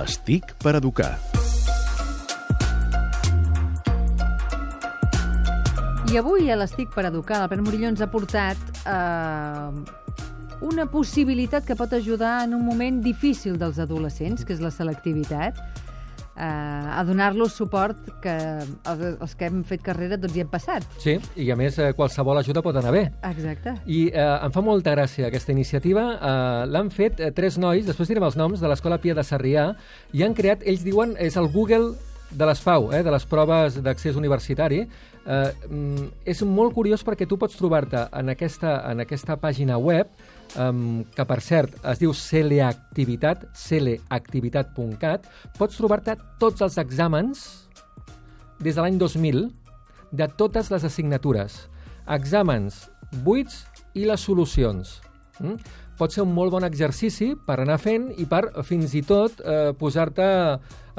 Les TIC per educar. I avui a l'Estic per Educar, l'Albert Murillo ens ha portat eh, una possibilitat que pot ajudar en un moment difícil dels adolescents, que és la selectivitat, eh, a donar-los suport que els, els que hem fet carrera tots hi hem passat. Sí, i a més eh, qualsevol ajuda pot anar bé. Exacte. I eh, em fa molta gràcia aquesta iniciativa. Eh, L'han fet eh, tres nois, després direm els noms, de l'Escola Pia de Sarrià, i han creat, ells diuen, és el Google de les FAU, eh, de les proves d'accés universitari. Eh, mm, és molt curiós perquè tu pots trobar-te en, aquesta, en aquesta pàgina web um, que per cert es diu Celeactivitat, celeactivitat.cat, pots trobar-te tots els exàmens des de l'any 2000 de totes les assignatures. Exàmens buits i les solucions. Mm? Pot ser un molt bon exercici per anar fent i per fins i tot eh, posar-te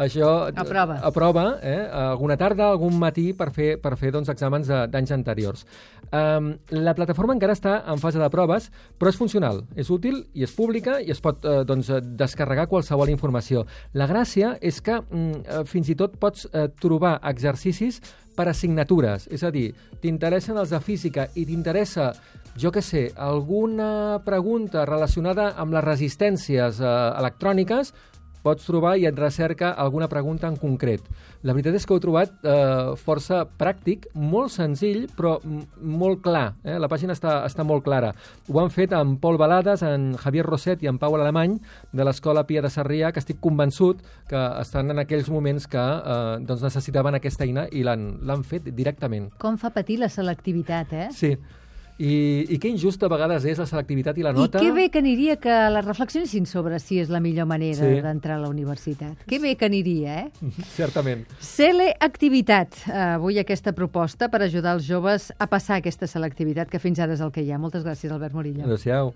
això A prova. a prova eh, alguna tarda, algun matí per fer, per fer doncs, exàmens d'anys anteriors. Um, la plataforma encara està en fase de proves, però és funcional, és útil i és pública i es pot eh, doncs, descarregar qualsevol informació. La gràcia és que mm, eh, fins i tot pots eh, trobar exercicis per assignatures, és a dir, t'interessen els de física i t'interessa jo que sé, alguna pregunta relacionada amb les resistències eh, electròniques, pots trobar i et recerca alguna pregunta en concret. La veritat és que ho he trobat eh, força pràctic, molt senzill, però molt clar. Eh? La pàgina està, està molt clara. Ho han fet amb Pol Balades, en Javier Roset i en Pau Alemany, de l'Escola Pia de Sarrià, que estic convençut que estan en aquells moments que eh, doncs necessitaven aquesta eina i l'han fet directament. Com fa patir la selectivitat, eh? Sí. I, I que injusta a vegades és la selectivitat i la I nota. que bé que aniria que la reflexionessin sobre si és la millor manera Sí. d'entrar a la universitat. Que bé que aniria, eh? Certament. Cele-activitat. Eh, avui aquesta proposta per ajudar els joves a passar aquesta selectivitat que fins ara és el que hi ha. Moltes gràcies, Albert Murillo. Adéu-siau.